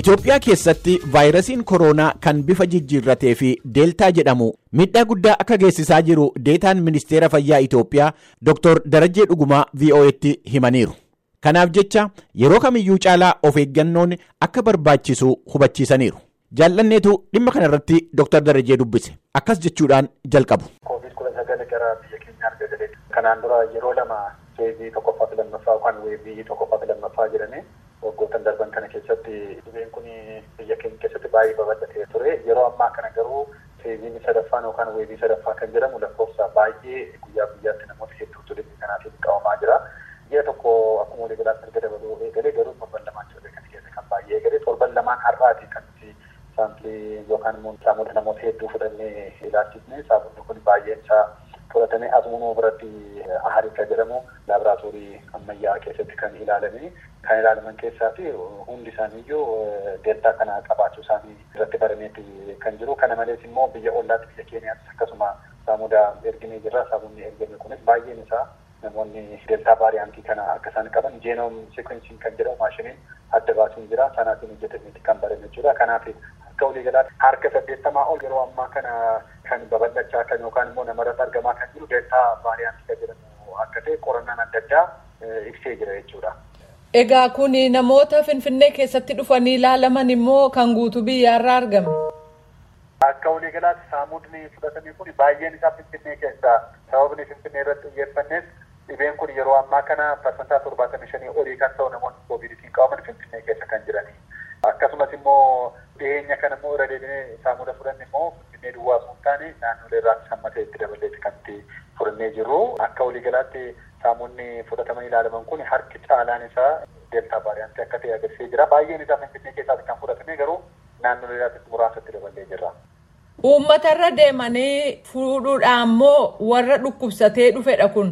Itoophiyaa keessatti vaayirasiin kooroonaa kan bifa jijjiirratee fi deeltaa jedhamu miidhaa guddaa akka geessisaa jiru deetaan ministeera fayyaa Itoophiyaa Dr. Darajjee Dhugumaa VOA'tti himaniiru. Kanaaf jecha yeroo kamiyyuu caalaa of eeggannoon akka barbaachisu hubachiisaniiru. Jaallanneetu dhimma kana irratti Dr. Darajjee dubbise. Akkas jechuudhaan jalqabu. Sagal gara biyya keenya arga galee kanaan dura yeroo lama feezii tokkoffaa fi lammaffaa yookaan weevii tokkoffaa fi lammaffaa jedhamee waggoottan darban kana keessatti dhibeen kun biyya keenya keessatti baay'ee babal'atee ture. Yeroo ammaa kana garuu feeziin sadaffaan yookaan weevii sadaffaa kan jedhamu lakkoofsa baay'ee guyyaa guyyaatti namoota hedduutu dhibee kanaatiin qabamaa jira. Ji'a tokko akkuma walii galaatti erga dabaluu eegalee garuu torban lamaan ture kan keessa kan baay'ee eegalee torban lamaan har'aati kan saampilii yookaan immoo saamuda namoota hedduu fudhannee ilaalchisne saamunni kun baay'een isaa fudhatamee asmuunuu biratti aharika jedhamu laaboraatoorii ammayyaa keessatti kan ilaalame kan ilaalaman keessaati hundi isaaniiyyuu deeltaa kana qabaachuu isaanii irratti barameeti kan jiru kana malees immoo biyya ollaatti biyya keenyaattis akkasuma saamuda erginee jirra saamunni ergame kunis baay'een isaa namoonni deeltaa vaariyaantii kana akka isaan qaban jeenom seekwensiin kan jedhamu maashiniin adda baasuun jira sanaatiin hojjetameeti kan barame jechuudha kanaaf akka waliigalaatti harka saddeettamaa ol yeroo ammaa kana kan babal'achaa kan yookaan immoo namarratti argamaa kan jiru deeltaa vaariyaantii kan jedhamu akka ta'e qorannaan adda addaa ibsee jira jechuudha. Egaa kun namoota Finfinnee keessatti dhufanii ilaalaman immoo kan guutuu biyyaarraa argame. Akka waliigalaatti saamudni fudhatame kun baay'een isaa Finfinnee keessaa sababni Finfinnee irratti xiyyeeffannes dhibeen kun yeroo ammaa kana parsantaa torbaatamii shanii olii kan ta'u namoonni koovidiitiin qabaman Finfinnee keessa kan jiranii. Akkasumas immoo dhiyeenya kana immoo irra deebinee saamuda fudhanne immoo Finfinnee duwwaa osoo hin taane naannolee irraa hammatee itti dabaleeti kan itti fudhannee jirru. Akka waliigalaatti saamunni fudhatamanii ilaalaman kun harki caalaan isaa deeltaa vaariyaantii akka ta'e agarsiisee jira. Baay'een isaa Finfinnee keessaati kan fudhatame garuu naannolee irraa muraasatti dabalee jira. Uummata irra deemanii fuudhuudhaan immoo warra dhukkubsatee dhufedha kun.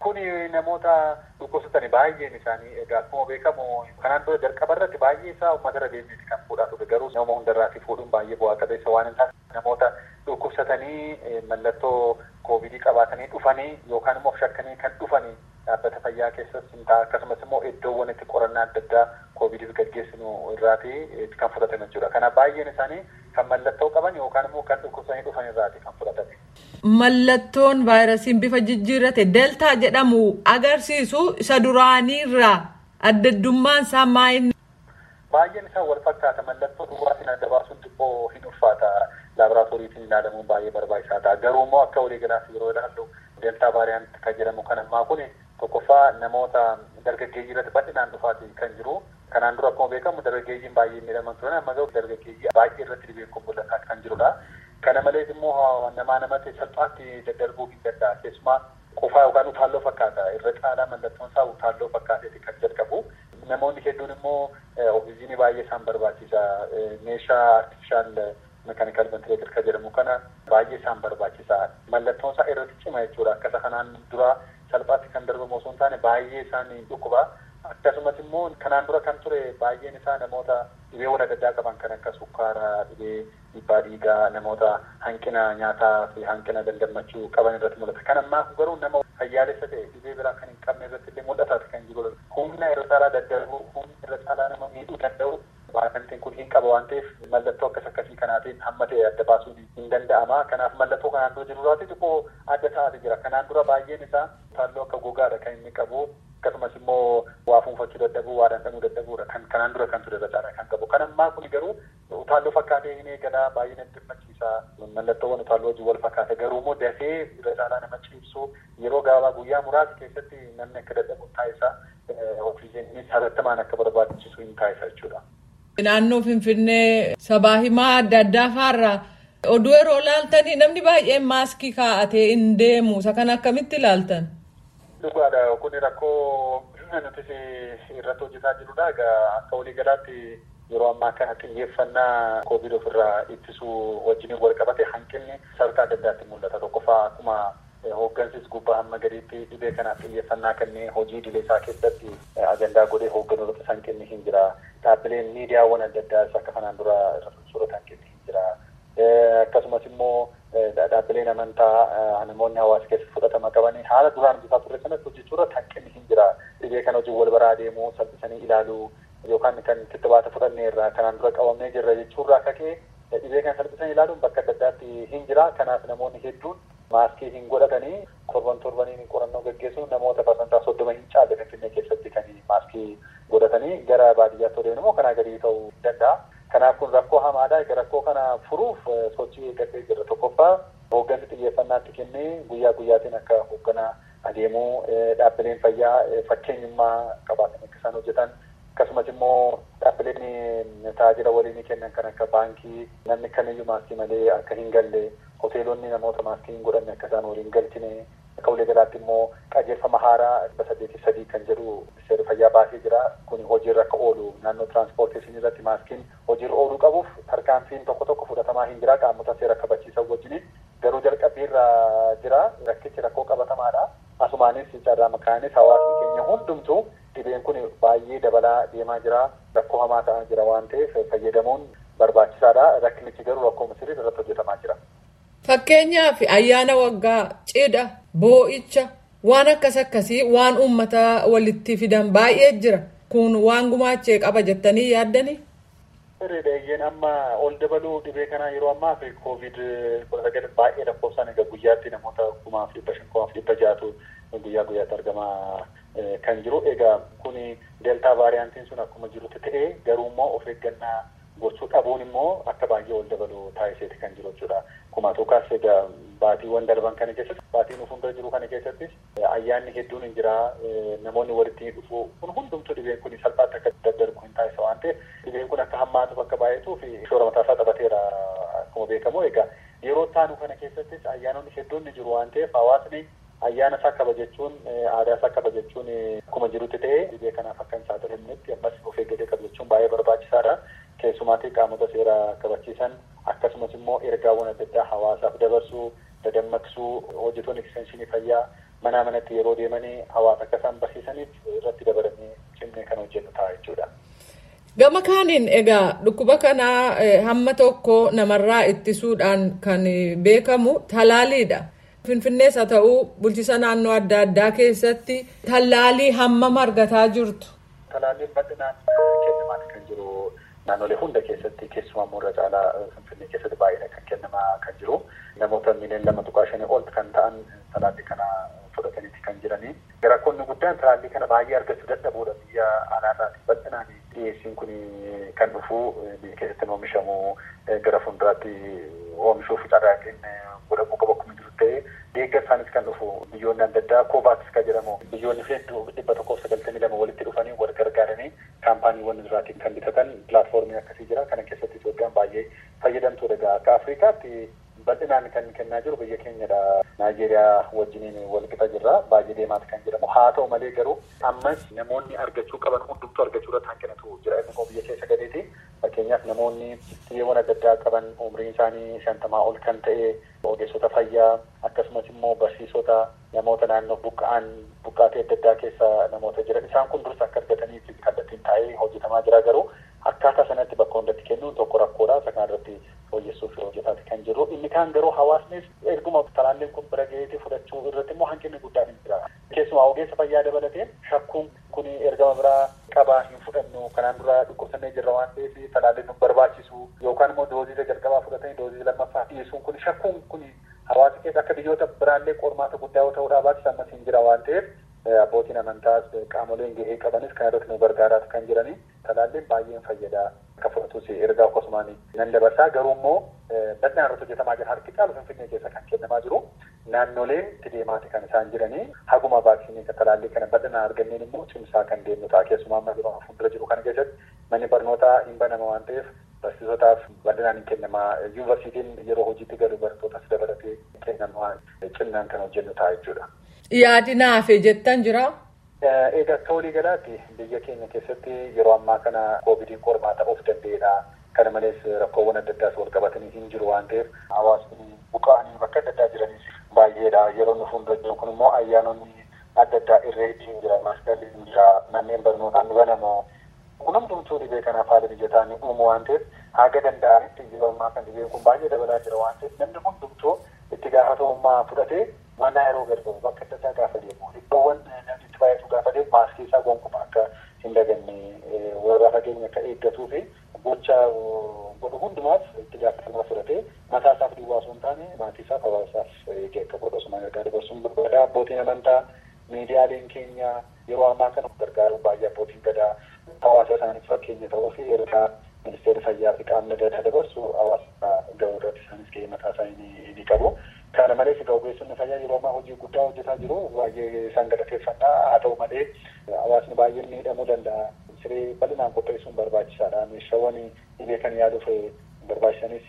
Kuni namoota dhukkubsatan baay'een isaanii egaa akkuma beekamu kanaan dura jalqaba irratti baay'ee isaa uummata irra deemanii kan fuudhaa ture garuu nama hundarraati fuudhuun baay'ee bu'aa qabeessa waan hin taane namoota dhukkubsatanii mallattoo koovidii qabaatanii dhufanii yookaan immoo shakkanii kan dhufanii dhaabbata fayyaa keessas hin ta'a akkasumas immoo iddoowwan itti qorannaa adda addaa koovidiif gaggeessinu irraati kan fudhatame jechuudha. Kanaaf baay'een isaanii kan mallattoo qaban yookaan immoo kan dhukkubsanii dhufan irraati kan fudhatame. Mallattoon vaayirasiin bifa jijjiirrate deltaa jedhamu agarsiisu isa duraaniirraa adda addummaan isaa maayini. Baay'een isaa wal fakkaata mallattoo dhugaatiin adda baasuun xiqqoo hin ulfaata laaboraatooriitiin ilaalamuun baay'ee barbaachisaa ta'a garuu immoo akka waliigalaatti yeroo ilaallu deltaa vaariyaantii kan jedhamu kan ammaa kun tokkoffaa namoota dargaggeeyyii irratti bal'inaan dhufaati kan jiru. Kanaan dura akkuma beekamu dargaggeeyyiin baay'ee miidhaman turan amma garuu dargaggeeyyii baay'ee irratti dhibeen kun mul'ataa kan jirudha. Kana malees immoo namaa namatti salphaatti daddarbuu hin danda'a. Keessumaa qofaa yookaan utaalloo fakkaata. Irra caalaa mallattoon isaa utaalloo fakkaateeti kan jalqabu. Namoonni hedduun immoo oksijiinii baay'ee isaan barbaachisa. Meeshaa artifishaal mekaanikal ventileetir kan jedhamu kana baay'ee isaan barbaachisa. Mallattoon isaa irratti cima jechuudha. Akkasa kanaan dura salphaatti kan darbamu osoo hin taane baay'ee isaan dhukkuba. Akkasumas immoo kanaan dura kan ture baay'een isaa namoota dhibeewwan adda addaa qaban kan akka sukkaaraa, dhibee dhiibbaa dhiigaa, namoota hanqina nyaataa fi hanqina dandammachuu qaban irratti mul'ata. Kan ammaa garuu nama fayyaalessa ta'e dhibee biraa kan hin qabne irratti illee mul'ataati kan jiru. Humna irra caalaa daddarbuu, humna irra caalaa nama miidhuu danda'u vaariyaantiin kun hin qaba waan ta'eef mallattoo akkas akkasii kanaatiin hamma ta'e adda baasuun hin danda'ama. Kanaaf mallattoo kanaan dura jirurraati xiqqoo adda ta'aati jira. Kanaan dura baay'een isaa utaalloo akka gogaadha kan inni qabu. akkasumas immoo waa fuunfachuu dadhabuu waa dhandhamuu dadhabuudha kan kanaan dura kan ture caalaa kan qabu kan ammaa kun garuu utaalloo fakkaatee hin eegalaa baay'ee natti dhimmachiisa mallattoowwan utaalloo wajjin wal fakkaata garuu immoo dafee irra caalaa nama ciibsu yeroo gabaabaa guyyaa muraasa keessatti namni akka dadhabu taasisa oksijiinii hatattamaan akka barbaachisu hin taasisa jechuudha. Naannoo Finfinnee sabaa himaa adda addaa faarraa oduu yeroo laaltanii namni baay'een maaskii kaa'atee hin deemu isa kan akkamitti ilaaltan? Dhugaadha kun rakkoo nuti irratti hojjetaa jirudha. Akka waliigalaatti yeroo ammaa kana xiyyeeffannaa koovid ofirraa ittisuu wajjin wal qabate hanqinni sadarkaa adda addaatti mul'ata. Tokkoffaa akkuma hooggansis gubbaa hamma gadiitti dhibee kanaaf xiyyeeffannaa kennee hojii idilee isaa keessatti ajandaa godhee hoogganoota hanqinni hin jira. Dhaabbileen miidiyaawwan adda addaas akka kanaan dura suurota hanqinni hin jira. Akkasumas immoo dhaabbileen amantaa namoonni hawaasa keessa fudhatama qabanii haala duraan bitaa turre sanatti hojjechuu irratti hanqinni hin jira. Dhibee kana hojii wal baraa deemuu salphisanii ilaaluu yookaan kan kittibaata fudhanneerra kanaan dura qabamnee jirra jechuurraa kakee dhibee kana salphisanii ilaaluun bakka adda addaatti hin jira. Kanaaf namoonni hedduun maaskii hin godhatanii torban torbaniin qorannoo gaggeessuun namoota parsantaa soddoma hin caalle finfinnee keessatti kan maaskii godhatanii gara baadiyyaatti deemu immoo kanaa gadii ta'uu danda'a. Kanaaf kun rakkoo hamaadha. Rakkoo kana furuuf sochii eeggatee jira. Tokkoffaa hooggansi xiyyeeffannaatti kennee guyyaa guyyaatiin akka hoogganaa adeemuu dhaabbileen fayyaa fakkeenyummaa qabaatan akka isaan hojjetan akkasumas immoo dhaabbileen tajaajila waliinii kennan kan akka baankii namni kamiyyuu maaskii malee akka hin galle hoteelonni namoota maaskii hin godhanne akka isaan waliin galchine akka walii galaatti immoo qajeelfama haaraa dhibba saddeetii sadii kan jedhu seera fayyaa baasee jira kun hojiirra akka oolu naannoo tiraanspoorteeshinii irratti maaskiin hojiirra ooluu qabuuf tarkaanfiin tokko tokko fudhatamaa hin jira qaamota seera kabachiisan wajjin garuu jalqabbiirra jira rakkichi rakkoo qabatamaadha asumaanis carraa makaanis hawaasni keenya hundumtuu dhibeen kun baay'ee dabalaa deemaa jira rakkoo hamaa ta'aa jira waan ta'eef fayyadamuun barbaachisaadha rakkinichi garuu rakkoo sirrii irratti hojjetamaa jira. Fakkeenyaaf ayyaana waggaa cidha boo'icha waan akkas akkasii waan uummata walitti fidan baay'ee jira kun waan gumaachee qaba jettanii yaaddanii. Sirriidha amma ol dabaluu dhibee kanaa yeroo ammaa fi koovid kudha sagal baay'ee lakkoofsaan egaa guyyaatti namoota kumaaf dhibba shan kumaaf dhibba jaatu guyyaa guyyaatti argamaa kan jiru egaa kun deeltaa vaariyaantiin sun akkuma jirutti ta'ee garuu immoo of eeggannaa gochuu dhabuun immoo akka baay'ee ol dabalu taasiseeti kan jiru jechuudha. Kuma tokkas egaa baatiiwwan darban kana keessatti baatiin fuuldura jiru kana keessattis ayyaanni hedduun hin jira namoonni walitti dhufu kun hundumtuu dhibeen kun salphaatti akka daddarbu hin taasisa waan ta'eef dhibeen kun akka hammaatuuf akka baay'atuuf shoora mataasaa taphateera akkuma beekamu egaa yeroo taanu kana keessattis ayyaanonni hedduun ni jiru waan ta'eef hawaasni ayyaana isaa kabajachuun aadaa isaa kabajachuun akkuma jirutti ta'ee dhibee kanaaf akka hin saaxilamnetti ammas of eeggatee kabajachuun baay'ee barbaachisaadha. Keessumaatii qaamota seeraa kabachiisan akkasumas immoo ergaawwan adda addaa hawaasaaf dabarsuu dadammaqsuu hojjetoonni ekstenshinii fayyaa manaa manatti yeroo deemanii hawaasa akka isaan barsiisaniif irratti dabalanii cimnee kan hojjennu ta'a jechuudha. Gama kaaniin egaa dhukkuba kanaa hamma tokko namarraa ittisuudhaan kan beekamu talaaliidha. Finfinnees haa ta'uu bulchiisa naannoo adda addaa keessatti tallaalii hammam argataa jirtu. Talaalliin bal'inaan kennamaa kan jiru naannolee hunda keessatti keessumaa immoo irra caalaa Finfinnee keessatti baay'ee kan kennamaa kan jiru. Namoota miiliyoona lama tuqaa shanii ol kan ta'an talaallii kana fudhataniiti kan jiranii. Rakkoonni guddaan talaallii kana baay'ee argachuu dadhabuudha biyya alaarraati bal'inaan dhiyeessiin kun kan dhufu biyya keessatti oomishamu gara fuulduraatti oomishuuf carraaqqiin godhamuu qaba akkuma jiru ta'ee deeggarsaanis kan dhufu biyyoonni adda addaa koovaaks kan jedhamu biyyoonni hedduu dhibba tokkoof sagaltamii lama walitti dhufanii wal gargaaranii kaampaaniiwwan irraatiin kan bitatan pilaatfoormii akkasii jira kana keessatti Itoophiyaan baay'ee fayyadamtuudha egaa akka Afrikaatti bal'inaan kan kennaa jiru biyya keenyadha. Naayijeeriyaa wajjiniin wal qixa jirra baay'ee deemaati kan jedhamu haa ta'u malee garuu ammas namoonni argachuu qaban hundumtuu argachuu irratti hanqinatu jira immoo biyya keessa galeeti fakkeenyaaf namoonni dhibee adda addaa qaban umriin isaanii shantamaa ol kan ta'e ogeessota fayyaa akkasumas immoo barsiisota namoota naannoo buqqa'an buqqaatee adda addaa keessa namoota jiran isaan kun dursa akka argataniif taa'ee hojjetamaa jira garuu akkaataa sanatti bakka hundatti kennuun tokko rakkoodha isa kana irratti fooyyessuuf hojjetaati kan jiru inni kaan garuu hawaasnis erguma talaalliin kun bira ga'eeti fudhachuu irratti immoo hanqinni guddaan hin jira keessumaa ogeessa fayyaa dabalatee shakkuun kun ergama biraa qabaa hin fudhannu kanaan dura dhukkubsannee jirra waan ta'eef talaalliin nu barbaachisu yookaan immoo doozii jalqabaa fudhatanii doozii lammaffaa dhiyeessuun kun shakkuun kun hawaasa keessa akka biyyoota biraallee qormaata guddaa yoo ta'uudhaa baatis ammas hin jira waan ta'eef amantaas qaamoleen gahee qabanis kan irratti nu gargaaraas kan jiranii talaalliin baay'een fayyadaa akka fudhatus ergaa akkasumaan nan dabarsaa garuu immoo bal'inaan irratti hojjetamaa jira harki caalu finfinnee keessa kan kennamaa jiru naannoleen itti deemaati kan isaan jiranii haguma vaaksiinii kan talaallii kana bal'inaan arganneen immoo cimsaa kan deemnu ta'a keessumaa amma yeroo fuuldura jiru kana keessatti manni barnootaa hin banama waan ta'eef barsiisotaaf bal'inaan hin kennamaa yuunivarsiitiin yeroo hojiitti galu barattoota dabalatee kennamaa cimnaan kan hojjennu ta'a jechuudha. Yaadi naafe jettan jira. Egaa akka walii galaatti biyya keenya keessatti yeroo ammaa kana koovidiin qormaata of danda'edha. Kana malees rakkoowwan adda addaas wal qabatanii hin jiru waan ta'eef hawaasni buqqa'anii bakka adda addaa jiranis baay'eedha. Yeroo nu fuuldura jiru kun immoo ayyaanonni adda addaa irree ittiin jira, masqalli hin jira, manneen barnootaa ni banamu. Kun hundumtuu dhibee kanaaf haala mijataa ni uumu waan ta'eef haga danda'anitti jibammaa kan dhibeen kun baay'ee dabalaa jira waan ta'eef namni hundumtuu itti gaafatamummaa fudhatee mana yeroo gadi bakka adda addaa gaafa deemu iddoowwan namni itti baay'atu gaafa deemu maaskii isaa gonkumaa akka hin daganne warra fageenya akka eeggatuu fi gocha godhu hundumaaf itti gaafatamummaa fudhatee mataa isaaf duwwaa osoo hin taane maatii isaaf hawaasaaf eegee akka godhu osuma gargaara dabarsuun barbaada. Abbootiin amantaa miidiyaaleen keenya yeroo ammaa kana gargaaru baay'ee abbootiin gadaa. Hawaasa isaaniif fakkeenya ta'uu fi ergaa ministeera fayyaa fi qaamni addaa dabarsu hawaasa gahuu irratti isaanis gahee mataa isaanii ni qabu. Kana malees egaa ogeessonni fayyaa yeroo ammaa hojii guddaa hojjetaa jiru baay'ee isaan galateeffannaa haa ta'u malee hawaasni baay'een miidhamuu danda'a. Siree bal'inaan qopheessuun barbaachisaadha. Meeshaawwan dhibee kan yaaduuf barbaachisanis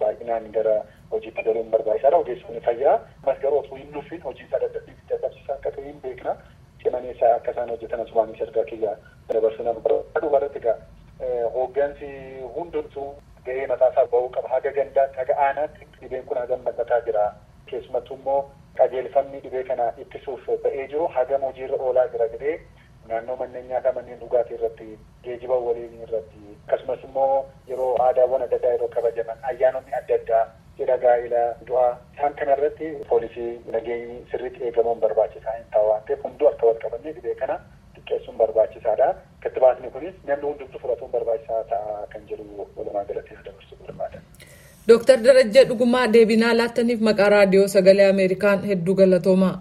baay'inaan gara hojiitti galuun barbaachisaadha. Ogeessonni fayyaa mas garuu osoo hin dhufin hojii isaa dadhabsiisaa akka ta'e hin beekna. Cimanii isaa akka isaan hojjetan asumaanis ergaa kiyya dabarsuu nama barbaadu barratti egaa hooggansi hundumtuu gahee mataa isaa bahuu qaba. Haga gandaatti haga aanaatti dhibeen kun hagam mul'ataa jira. Keessumattuu immoo qajeelfamni dhibee kana ittisuuf ba'ee jiru hagam hojiirra oolaa jira jedhee naannoo manneen nyaataa manneen dhugaatii irratti geejiba waliin irratti akkasumas immoo yeroo aadaawwan adda addaa yeroo kabajaman ayyaanonni adda addaa cidha gaa'ila du'aa isaan kana irratti poolisii nageenyi sirriitti eegamuun barbaachisaa hin ta'a waan ta'eef hunduu akka wal qabannee dhibee kana xiqqeessuun barbaachisaadha. Kittibaatni kunis namni hundumtuu fudhatuun barbaachisaa ta'a kan jedhu walumaa galatti dabarsuu barbaada. Dooktar Darajjee Dhugumaa deebinaa laattaniif maqaa raadiyoo sagalee Ameerikaan hedduu galatoomaa.